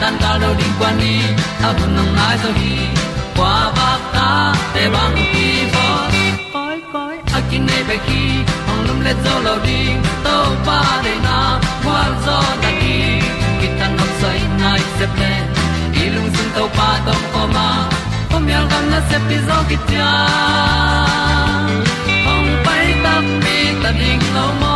tan cao lo đi qua đi, ta bu nang mai zo khi qua ba ta te bang ki bo koi koi a kin nei be ki ong lum le zo lo ding to pa de na kwa zo ta ki ki tan nok sai nai se ple lung sun to pa tom ko ma. Pom yal gam na se pi zo ki tia ong pai ta mi ta ding lo mo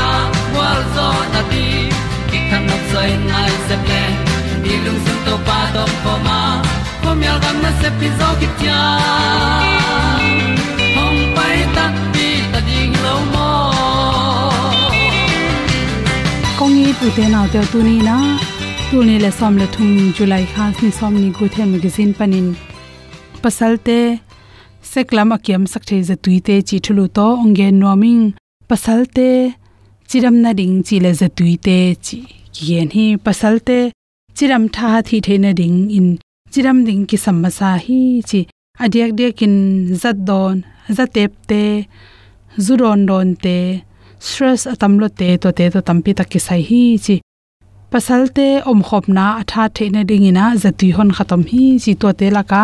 zo na ti ki kan nok sai nai se ple ni lung sun to pa do po ma. Po mi al gam na se pi zo ki tia hong pai ta pi ta ding lo mo kong i pu te naw te tu ni na tu ni le som le thum july khas ni som ni gu the magazine panin pasalte seklam akyam sakthei za tuite chi thulu to onge noming pasalte chiram na ding chi le za tuite chi kien hi pasalte chiram tha thi theina ding in chiram ding ki samasa hi chi adiak de kin zat don zatep te, zuron don te, stress atamlo te, to te to tampi tak ki sai hi chi pasalte om khop na atha theina dingina zati hon khatam hi chi to te laka.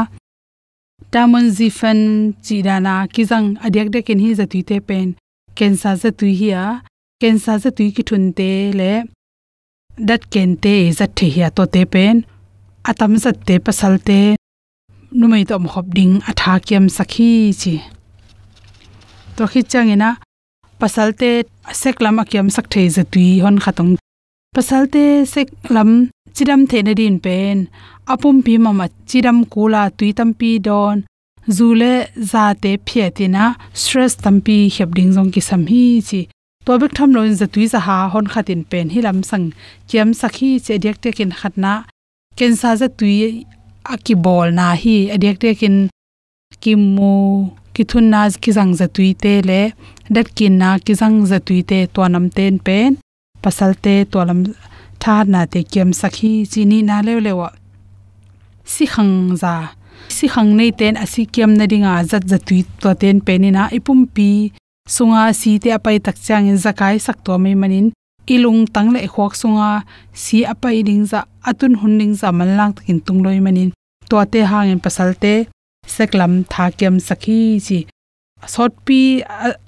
Tamon zifen chirana kizang, adiak de kin hi zati te pen kensa zatui hi a cancer kensa zatui ki thun te le, dat ken te e za the hia to te pen, atam za te pasal te nu mai tom khop ding atha kiam sakhi chi. To khi chang ina pasal te sek lam akyam sak the thei zatui hon khatong pasal te sek lam chiram the na din pen, apum pi mama chiram kula tui tampi don zule za te phietina stress tampi khep ding jong ki sam hi chi to bek tham lo za tui za ha hon khatin pen hi lam sang kiam sakhi che dek te kin khatna ken sa za tui aki bol na hi adek te kin kim mu ki thun na ki jang za tui te le dat kin na ki jang za tui te to nam ten pen pasal te to lam tha na te kiam sakhi chini na le lewa si khang za si khang nei ten asi kiam na dinga zat za tui to ten penina ipum pi sunga si te apai tak chang in zakai sak to mai manin. Ilung tang le khok sunga si apai ding za, atun hun ding za man lang takin tung loi manin. To te hang in pasal te, seklam tha kem sakhi chi. Sot pi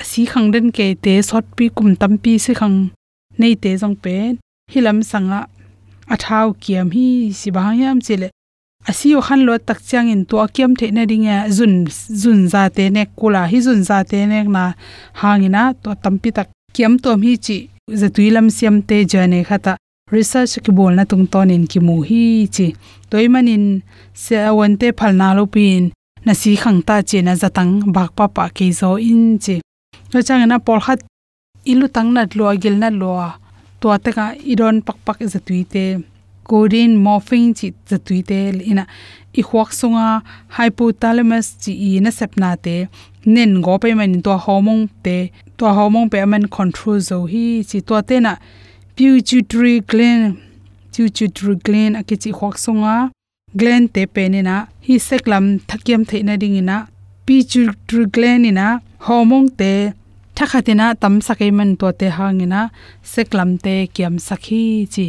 si khang den ke te, sot pi kum tam pi si khang nei te jong pen hilam sanga athau kiam hi si bahayam chile asio khan lo tak chang in to kiam the na ringa zun zun za te ne, kula hi zun za te ne na hangina to tampi tak kiam to mi chi zatuilam siam te jane khata research ki bol na tung ton in ki mu hi chi. Toy manin se awan te phalna lo pin na si khang ta che na zatang bak pa pa ke zo in chi. Lo chang na pol khat, ilu tang nat lo, agil na lo, to ta ka iron pak pak zatui te codeine morphine chi zatui te ina i khwak sunga hypothalamus chi i na sepna te. Nen go pe man to hormone te to hormone pe man control zo hi chi to te na. Pituitary gland pituitary gland akichi khwak sunga gland te pe ni na. Hi seklam thakiam theina ding ina pituitary gland ina hormone te thakhatina tam sakai man to te hangina seklam te kiam sakhi chi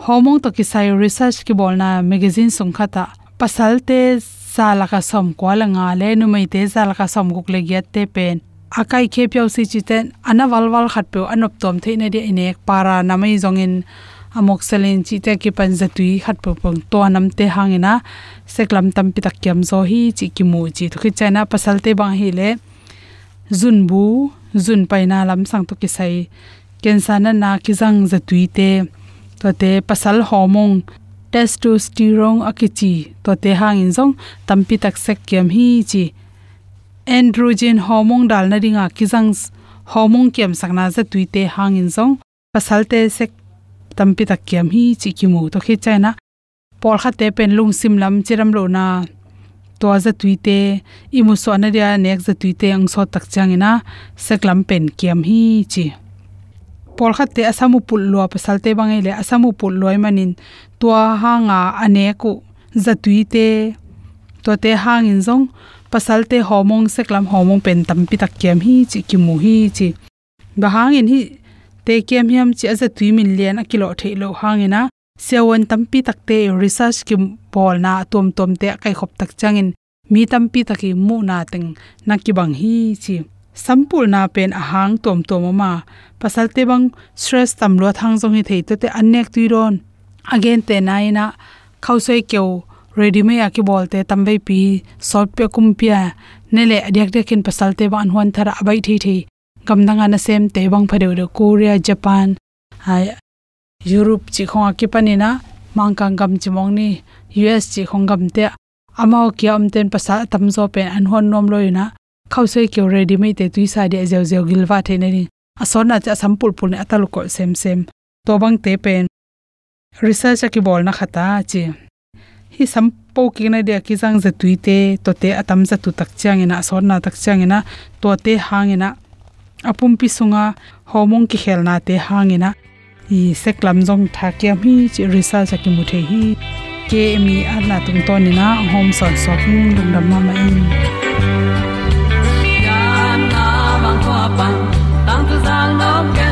homong to ki sai research ki bolna magazine songkha ta pasal te sala ka som ko la nga le nu mai te salaka som guk le gyat te pen. Akai khe pyau si chi ten ana wal wal khat pe anop tom the ne de ine para namai zongin amok selen chi te ki pan zatui khat pu pong to nam te hangena seklam tam pi tak kyam zo hi chi ki mu chi. To khi china pasal te bang hi le, zun bu, zun paina lam sang to ki sai. Kensa na na ki jang zatui te to te pasal hormone, testosterone akichi to te hang in jong tampi tak sek kem hi chi. Androgen hormone dal na ringa kizang hormone kem sakna za tuite hang in jong pasal te sek tampi tak kem hi chi kimu. To khe chaina por kha te pen lung sim lam chiram lo na to za tuite imu so na ria nek za tuite ang so tak changina seklam pen kem hi chi pol khat te asamu pul lo pasal te bangai le asamu pul loi manin tua hanga ane ku zatui te to te hang in zong pasal te homong, seklam homong pen tam pi tak kem hi, chi ki mu hi, chi ba hang in hi, te kem hiam chi aza tui min lian a kilo the lo hang ina sewon tam pi tak te research ki pol na tom tom te kai khop tak changin. Mi tam tampi taki mu na teng na ki bang hi, chi sampul na pen ahang tom tom ma pasalte bang stress tam lo thang jong hi thei to te anek tuiron again, te naina khausoi keu ready me aki bolte tambai pi sort pe kumpia nele adyak dekin pasalte ban hon thara abai thi thei. Gamdanga na sem te bang phare de korea, japan ai europe chi khong aki mang kang gam chimong ni us chi khong gam te amao kia amten pasa tamzo pen an hon nom loina khausoi keu ready me te tuisa de zeu zeu gilwa the ne asona cha sampul pul ne atalu ko sem sem. To bang te pen research ki bol na khata chi hi sampo ki na de ki jang za tuite to te atam za tu tak chang ina asona tak chang ina to te hang ina apum pi sunga homong ki khel na te hang ina i seklam jong tha kya mi chi research ki mu the hi. Ke mi ana tung to ni na home son so king dum dam ma ma in tang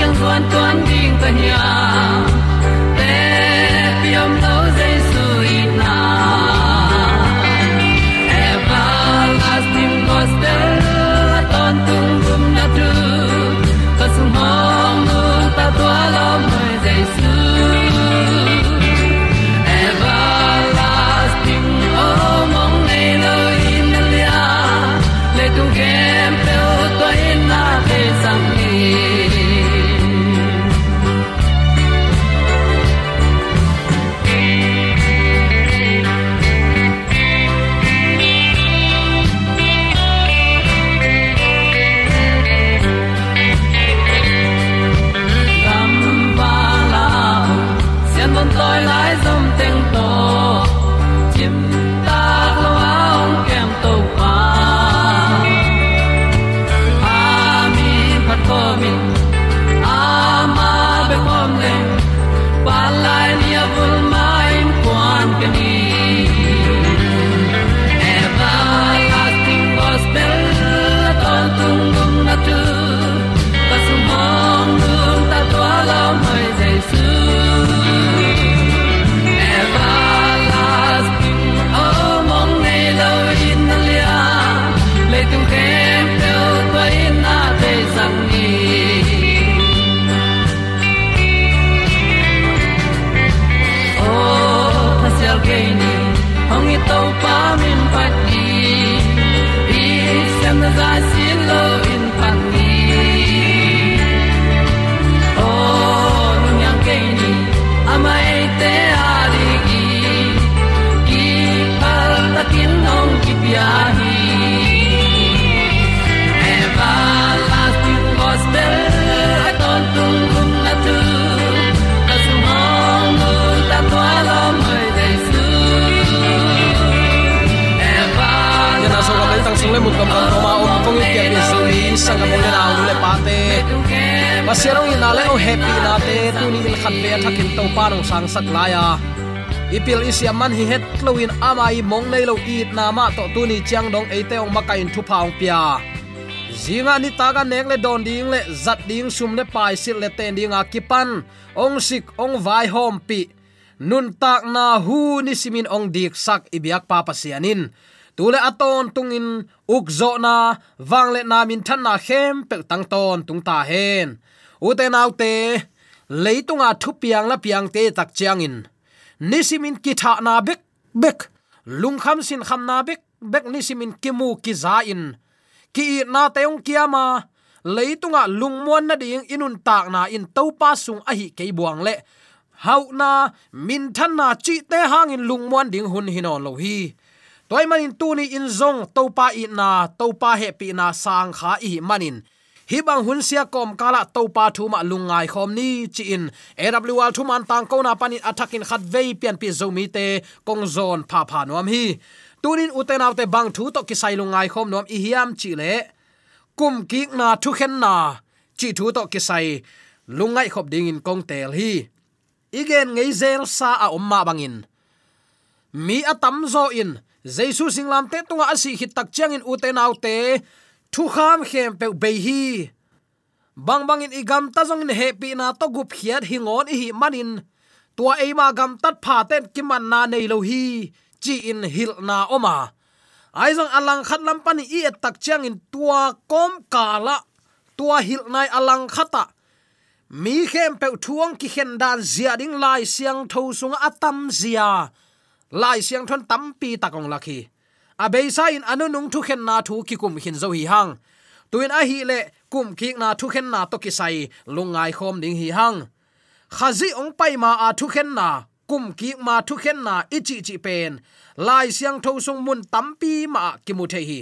kyang zuan tuan ding pa nia thakin to pa nong sang sak laya ipil isia man hi het loin amai mong nei lo i na ma to tu ni chang dong e te ong makai thu paung pia. Zinga ni taga nek le don ding le, zat ding sum le pai sil le ten dinga kipan. Ong sik, ong vai hom pi. Nun tak na hu ni simin ong dik sak ibiak pa pasianin tule aton tungin ukzo na wangle na min than na khem pe tang ton tung ta hen. Ute naute leitunga thu piang la piang te tak chiangin nisimin kitha na bek bek. Lungkham sin kham na bek bek nisimin kimu ki za in. Ki na teong kiama leitunga lungmon na ding inun tak na in topa sung a hi ke buang le. Hau na, min than na chi te hangin lungmon ding hun hinon lo hi. Toy manin tu ni in zong topa i na topa he pi na sang kha i manin hi bang hun sia kom kala to pa thu ma lungai khom ni chi in. Awl thu man tang ko na panin attacking khat vei pian pi zomi te kong zon pha pha nom hi. Tunin uten autte bang thu to ki sai lungai khom nom i hiam chi le kum ki na thu khen na chi thu to ki sai lungai khop ding in kong tel hi. Igen ngei zel sa a umma bangin mi atam zo in. Jesu singlam te tunga asi hit tak chiang in uten autte thu kham khem pe be hi. Bang bang in igam ta jong in happy na to gup hiat hingon hi manin. Tua ei ma gam tat pha ten ki man na nei lo hi. Chi in hil na oma. Ai jong alang khat lam pani i et tak chang in tua kom kala tua hil nai alang khata. Mi khem pe thuang ki khen dan zia ding lai siang tho sung atam zia. Lai siang thon tampi takong lakhi abeisa in anunung thu khen na thu ki kum hin zo hi hang. Tuin a hi le kum ki na thu khen na to ki sai lungai khom ding hi hang. Khazi ong pai ma a thu khen na, kum ki ma thu khen na ichi chi pen. Lai siang tho sung mun tampi ma ki mu the hi.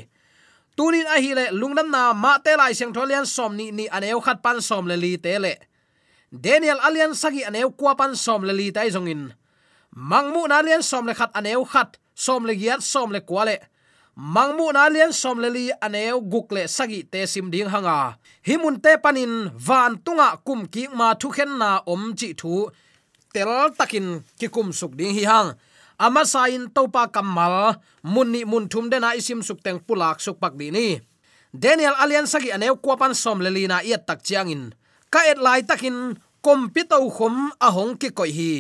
Tunin a hi le lungnam na ma te lai siang tho lian som ni ni aneu khat pan som le li te le. Daniel alian sagi aneu kwa pan som le li tai zongin mangmu na lian som le khat aneu khat som le giat som le kwale mangmu na lian som le li aneu gukle sagi te sim ding hanga. Himun te panin van tunga kum ki ma thu khen na om chi thu. Tel takin ki kum suk ding hi hang. Ama sain topa kamal munni mun thum de na isim suk teng pulak suk pak di ni. Daniel alian sagi aneu kwapan som le li na iat tak chiang in. Ka et lai takin kompito khom ahong ki koi hi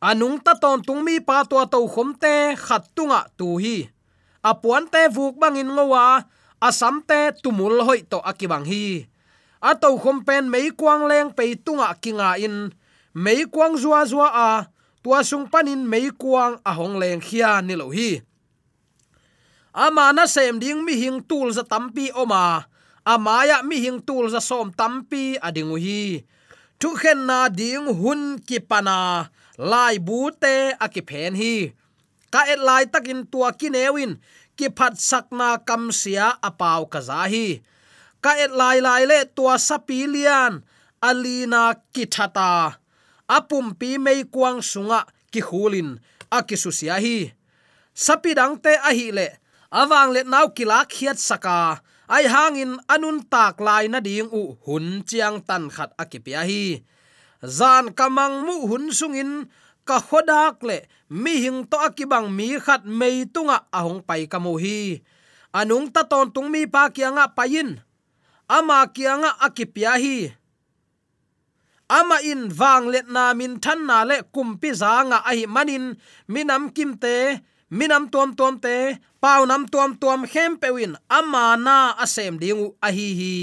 anung ta ton tung mi pa to to khom te, khat tunga tu hi. Apuan te vuk bangin ngowa asam te tumul hoi to akibang hi. A to khom pen mei kwang leng pe tunga kinga in. Mei kwang zua zua a, tua sung panin mei kwang a hong leng khia ni lo hi. Ama na sem ding mi hing tul za tampi oma amaya mi hing tul za som tampi adingu hi. Thu khen na ding hun ki pana lai bu te aki phen hi. Ka et lai takin tua kinewin ki phat sakna kam sia apaw kaza hi. Ka et lai lai le tua sapilian alina kithata apum pi mei kuang sunga ki khulin akisusia hi. Sapidang te ahi le. Awang le nau kilak khiat saka ai hangin anun tak lai na ding u hun chiang tan khat akipia hi zan kamang mu hun sungin ka khodak le, mi hing to akibang mi khat mei tunga ahong pai kamu hi. Anung ta ton tung mi pa kianga payin ama kianga akipya hi. Ama in wang let na min than na le kumpi zanga ahi manin minam kimte minam tuam tuam te, pau nam tuam tuam hem pewin ama na asem dingu ahi hi.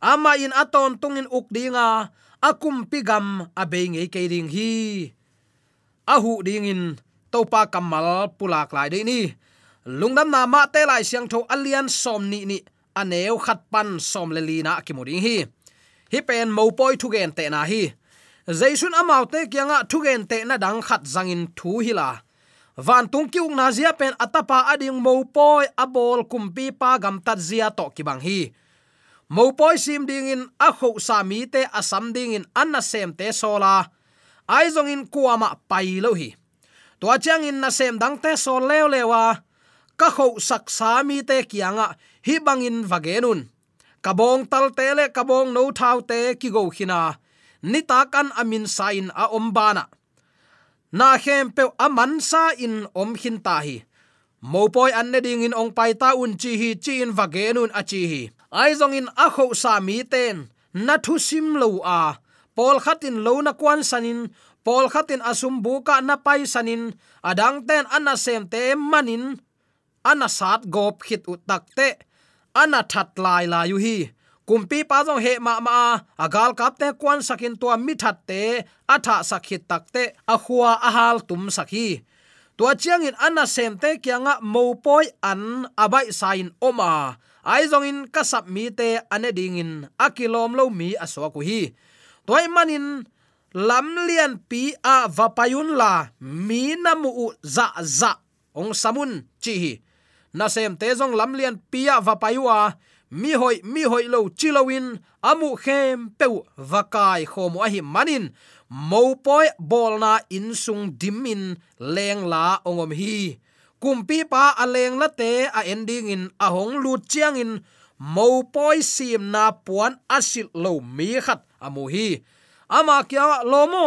Ama in aton tungin uk dinga akum pigam abei ngei e ke ding hi. Ahu ding in topa kamal pulak lai de ni. Lungdam na ma te lai siang tho alian som ni ni. Aneu khat pan som le li na ki muring hi. Hi pen mo poi thu gen te na hi. Jaisun amau te kyanga thu gen te na dang khat zangin thu hi la. Van tung kiung na zia pen atapa ading mo poi abol kumpi pa gam tat zia to ki bang hi mo poi sim ding in, a kho sa mi te asam ding in anna sem te sola ai zong in kuama pai lo hi. To chang in na sem dang te so lew lewa ka kho sak sa mi te kianga hi bangin vagenun kabong tal te le kabong no thau te ki go khina ni ta kan amin sain a om bana na. Khem pe aman sa in om hin ta hi. Mo poi an ne ding in ong pai ta un chi hi, chi in vagenun a chi hi ai zong in a kho sa mi ten. Na thu sim lo a. Pol khatin lo na kwan sanin. Pol khatin asum buka na pai sanin. Adang ten ana sem te manin. Ana sat gop khit utak te. Ana that lai la yu hi. Kumpi pa jong he ma ma agal kap te kwan sakin tua mi that te. Atha sakhit tak te. A khuwa a hal tum sakhi tua chiang in ana sem te kyanga mo poi an abai sain oma ai zong in kasap mi te ane ding in akilom lo mi aswa ku hi. Toy manin lam lian pi a vapayun la, mi namu u za za. Ong samun, chi hi. Na sem te zong lam lian pi a vapayua mi hoi mi hoi lo chilowin amu khem peu vakai khom a hi manin mo poi bolna na in sung dimin leng la ongom hi kumpi pa aleng la te a ending in a hong lut chiang in mo poi sim na puan asil lo mi khat. Amu hi. Ama kya lomo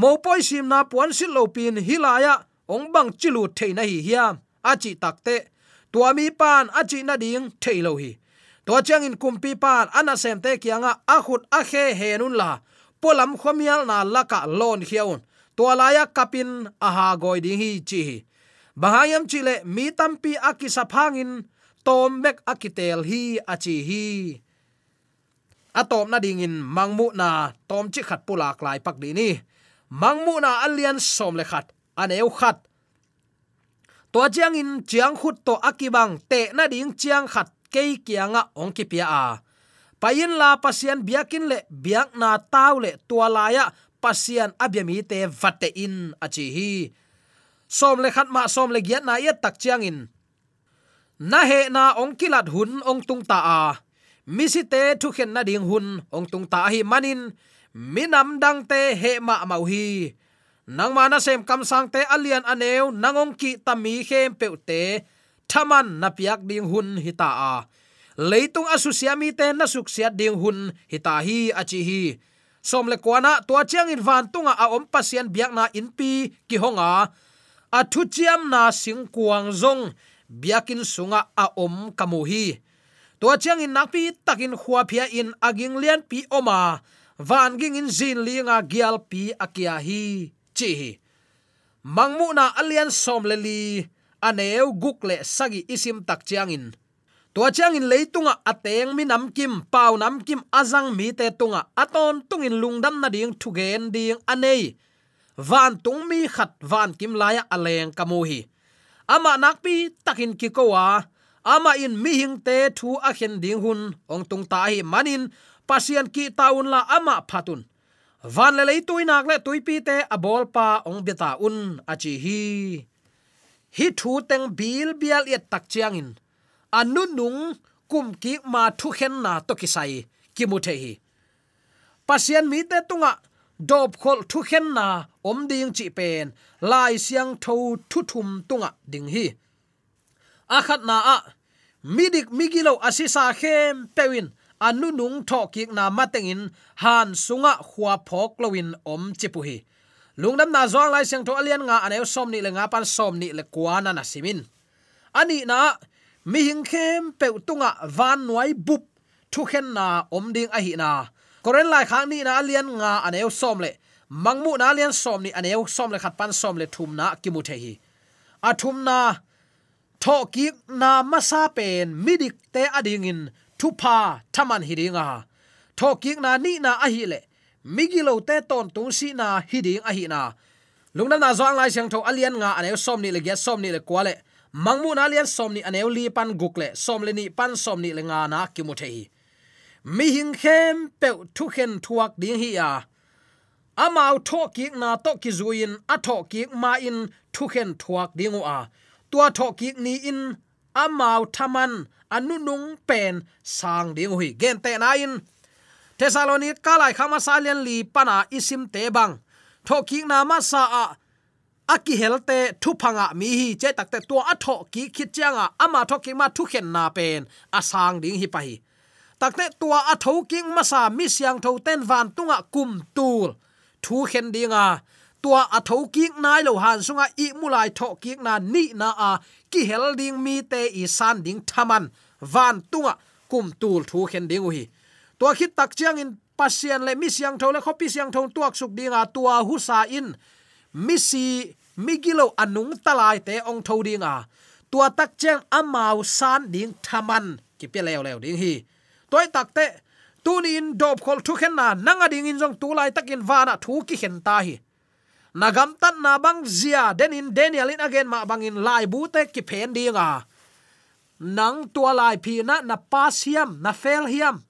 mo? Poi sim na puan sil lo pin hilaya ong bang chilu theina hi hiam achi takte tua mi pan achi na ding theilo hi. To chang in kumpi pan ana sem te kianga a khut a khe henun la. Polam khomial na laka lon hiaun to laya kapin aha goi ding hi chi bahayam chile mi tampi akisa phangin, tom bek akitel hi achi hi. Atom na dingin mangmu na tom chi khat pula klai pak di ni. Mangmu na alian som le khat aneu khat. To chiang in chiang khut to akibang te na ding chiang khat ke kianga ong ki pia a. Payin la pasian biakin le biak na taw le tualaya pasian abyami te vate in achi hi som le khat ma som le giat na ya tak chiang in. Na he na ong kilat hun ong tung ta a. Misi te thu khen na ding hun ong tung ta hi manin. Minam dang te he ma mau hi. Nang mana sem kam sang te alian aneu nangong ki tami khem pe te. Thaman na piak ding hun hi ta a. Leitung asu siami te na suk sia ding hun hi ta hi achi hi. Som le kwana tua chiang in van tunga a om pasian biak na in pi ki honga a thu chiam na sing kuang zong, biakin sunga a om kamu hi to chiang in nakpi takin khua phia in aging lian pi oma van ging in zin linga gial pi akia hi chi mangmu na alian som le li, aneu guk le sagi isim tak chiang in. To chiang in leitunga ateng mi nam kim, pau nam kim azang mi te tunga aton tungin lungdam na ding thugen ding anei van tung mi khat van kim laya aleng kamu hi. Ama nakpi takin ki kowa ama in mi hing te thu a khen ding hun. Ong tung ta hi manin pasian ki taun la ama phatun. Van le lei tui nak le tui pi te abol pa ong beta un achi hi. Hi thu teng bil bial yet tak chiang in. Anu nung kum ki ma thu khen na to ki sai ki mu the hi. Pasian mi te tunga dop khol thu khen na om ding chi pen, lai siang tho thu thum tunga ding hi. Akhat na a midik migilo asisa khem pewin anu nung tho kik na matengin han sunga khwa phok lowin om chipu hi. Lungnam na zong lai siang tho alian nga anew som ni le nga pan som ni le kwana na simin ani na, mi hing khem pe tunga van nuai bup thu khen na om ding a hi na. Koren lai khang ni na alian nga anew som le mangmu na lian som ni aneu som le khat pan som le thum na kimu the hi. A thum na tho ki na masa pen midik te ading in thu pa thaman hiringa tho ki na ni na a hi le migilo te ton tung si na hiding a hi na. Lungna na zong lai siang tho alian nga aneu som ni le ge som ni le kwale mangmu na lian som ni aneu li pan gukle som le ni pan som ni le nga na ki mu hi, mi hing khem pe thu khen thuak ding hi ya amau tho ki na to ki zuin, a tho ki ma in thu khen thuak ding a tua tho ki ni in, amau thaman anu nung pen sang ding hui. Gen te na in. Thessalonit ka lai khama salian li, pana isim te bang. Tho ki na ma sa a aki helte thu phanga mi hi. Che takte tua atho ki khit changa ama tho ki ma thu khen na pen asang ding hi pai takte tua atho ki ma sa mi siang tho ten van tunga kum tul thu khen dinga tua à atho ki nai lo han sunga i mulai tho ki na ni na a à. ki hel ding mi te i san ding thaman. Van tunga kum tul thu khen ding hi. Tua khit tak chiang in pasian le, mi siang tho le khopi siang tho tuak suk dinga tua hu sa in. Mi si, mi gilo anung à talai te ong tho ding a tua tak chang amau san ding thaman. Ki pe leo leo ding hi. Toy tak te tunin dop khol thu khen na nanga ding in jong tu lai takin wana thu ki khen ta hi. Nagam tan na bang zia den in daniel in again ma bang in lai bu te ki phen ding nang tua lai phi na na pasiam na fel hiam.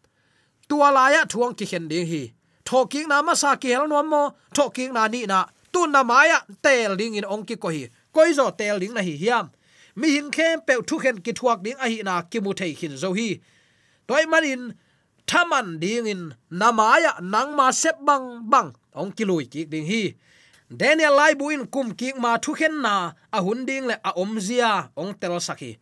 Tua lai a thuang ki khen ding hi. Thoking na ma sa ki hel no mo, thoking na ni na. Tu na maya tel ding in ong ki ko hi. Koi zo tel ding na hi hiam. Mi hin khem pe thu khen ki thuak ding a hi na ki mu thei khin zo hi. Toy manin thaman ding in namaya nang ma sep bang bang. Ong kilui ki ding hi. Daniel lai buin kum ki ma thu khen na a hun ding le a om zia, ong tel saki.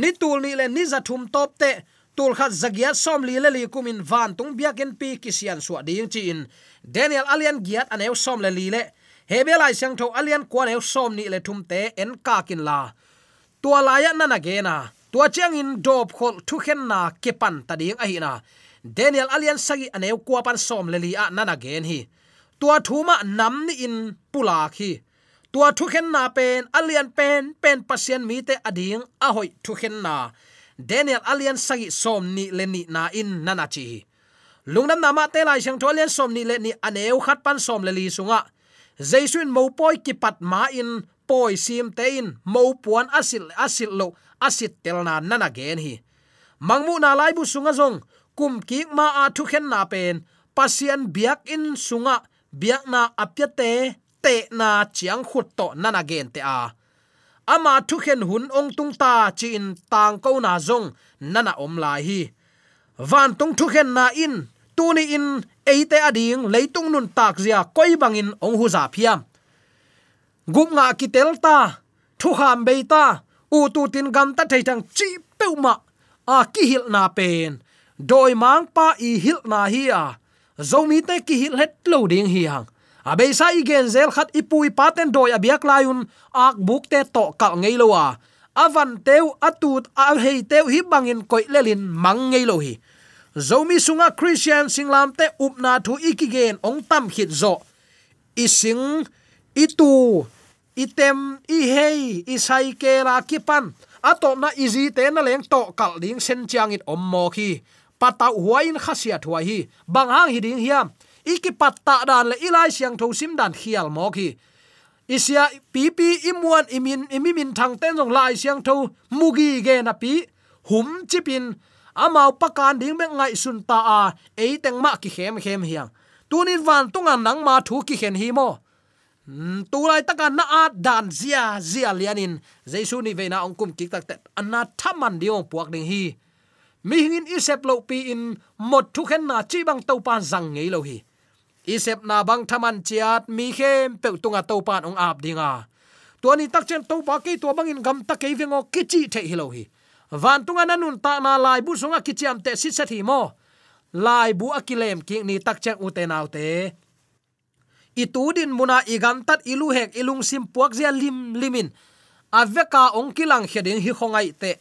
Ni tul ni le ni za thum top te, tul khat zagiat som li le li kumin van tung biaken pi kisian suwa ding chi in. Daniel alian giat anew som le li le. Hebelai sang tho alian kwan eu som ni le thum te en ka kin la. Tua la ya na ge na. Tua chang in dop khol thu khen na ke pan ta ding a hi na daniel alian sagi aneu kwa pan som leli a nana gen hi. Tua thuma nam ni in pula khi. Tua thu khen na pen alian pen pen pasien mi te ading a hoi thu khen na. Daniel alian sagi som ni leni na in nana chi lungnam nama te lai sang tholian som ni leni aneu khat pan som leli sunga. Jaisun mo poi ki pat ma in, poi sim te in, mo puan asil asil lo asit tel na nana gen hi. Mangmu na lai bu sunga zong kum ki ma a thu khen na pen. Pasian biak in sunga, biak na apya te te na chiang khut to nana gen te a. Ama thu khen hun ong tung ta chin tang ko na zong nana om lai hi. Van tung thu khen na in, tu ni in eite ading leitung nun tak zia koi bangin ong hu za phiam. Gup nga ki tel ta, thu ham be ta, u tu tin gam ta thei thang chi peuma a ki hil na pen doi mang pa i hil na hi a. Zomi te ki hil het lo ding hi hang. A be sa i gen zel khat ipui paten doi abiak layun ak buk te to ka ngei lo a. Avan teu atut a hei teu hi bangin koi lelin mang ngei lo hi. Zomi sunga christian singlam te upna thu ikigen ong tam khit zo. Ising itu item i hei, i sai ke la kipan ato na izi te na leng to kal ding sen chiang it om mo khi pata huain khasia thua hi. Bang hang hi ding hiam. Iki patta dan le ilai siang tho sim dan khial mok khi isia pp imwan imin, imimin thang ten jong lai siang tho mugi ge na pi. Hum chipin. Amao pakan ding me ngai sun ta a. E teng ma ki khem khem hiang. Tunin van tunga nang ma thu ki khen hi mo. Hmm, tu lai taka na a dan zia zia lianin. Jaisu ni veina ongkum ki tak ta anna thaman diong puak ding hi mi hingin isep lo pi in mot thu khen na chi bang to pan zang ngei lo hi. Isep na bang thaman chiat, mi khem pe tunga to pan ong ap dinga. Tuani tak chen to pa ki to bang in gam tak ke vengo kichi the hi lo hi. Van tunga nanun ta na lai bu sunga kichiam te sit sathi mo. Lai bu akilem ki ni tak chang ute naw te. Itudin muna igam tat ilu hek ilung sim puak zia lim limin. Aveka ongkilang heding hi khongai te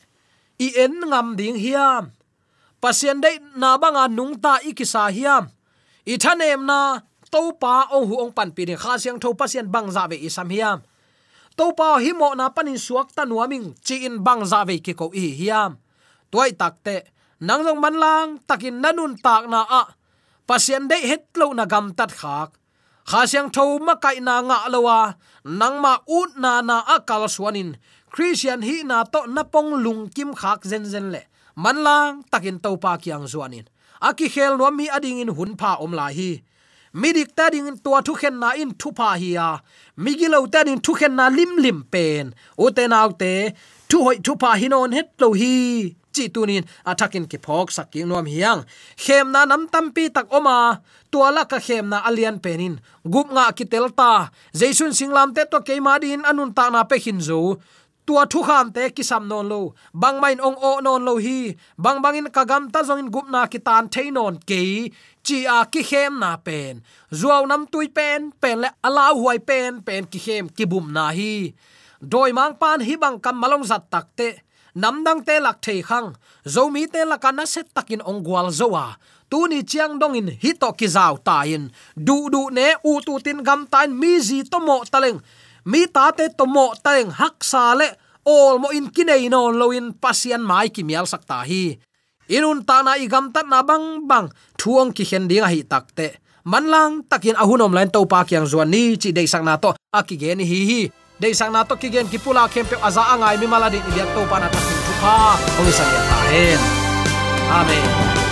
i en ngam ding hiam. Pasien dei na banga nung ta ikisa hiam. I thanem na to pa ong hu ong pan pi ni kha siang tho pasien bang za ve isam hiam. To pa hi mo na panin suak ta nuaming chi in bang za ve ki ko i hiam. Toy takte nang jong man lang, takin nanun tak na a. Pasien dei het lo na gam tat khak. Kha siang tho ma kai na nga lowa nang ma ut na na akal suanin christian hi na to na pong lung kim khak zen zen le. Man lang takin to pa kyang zuanin. Aki khel no mi ading in hun pha om la hi. Midik ta ding tua thu khen na in thu pa hi ya. Migilo ta ding thu khen na lim lim pen. U te nau te, thu hoi thu pa hinon het lo hi. Chi tunin athakin ki phok saking nom hiang khem na nam tampi tak oma. Tuala ka khem na alian penin gup nga kitelta jaisun singlam te to keima din anun ta na pe hin zo tua thu kham te kisam non lo. Bang main ong o non lo hi. Bang bangin kagam ta zong in gupna ki tan thein non ke. Chi a ki khem na pen. Zuaw nam tui pen pen le ala huai pen pen ki khem ki bum na hi. Doi mang pan hi bang kam malong zat tak te. Nam dang te lak thei khang. Zomi te lakana set takin ong gwal zowa tu ni chiang dong in hi to ki zaw ta in. Du du ne u tu tin gam tain mi zi to mo taleng mi ta te tomo mo hak sa le, ol mo in kinei no loin pasian mai ki mial sak ta hi. Inun ta na igam tat na bang bang thuang ki hen dinga hi takte manlang takin ahunom lain to pa kyang zuan ni chi dei sang na to akige ni hi hi. Dei sang na to ki gen ki pula khem pe aza angai mi maladi ni to pa na ta thu pa. Ong san ya ta hen. Amen.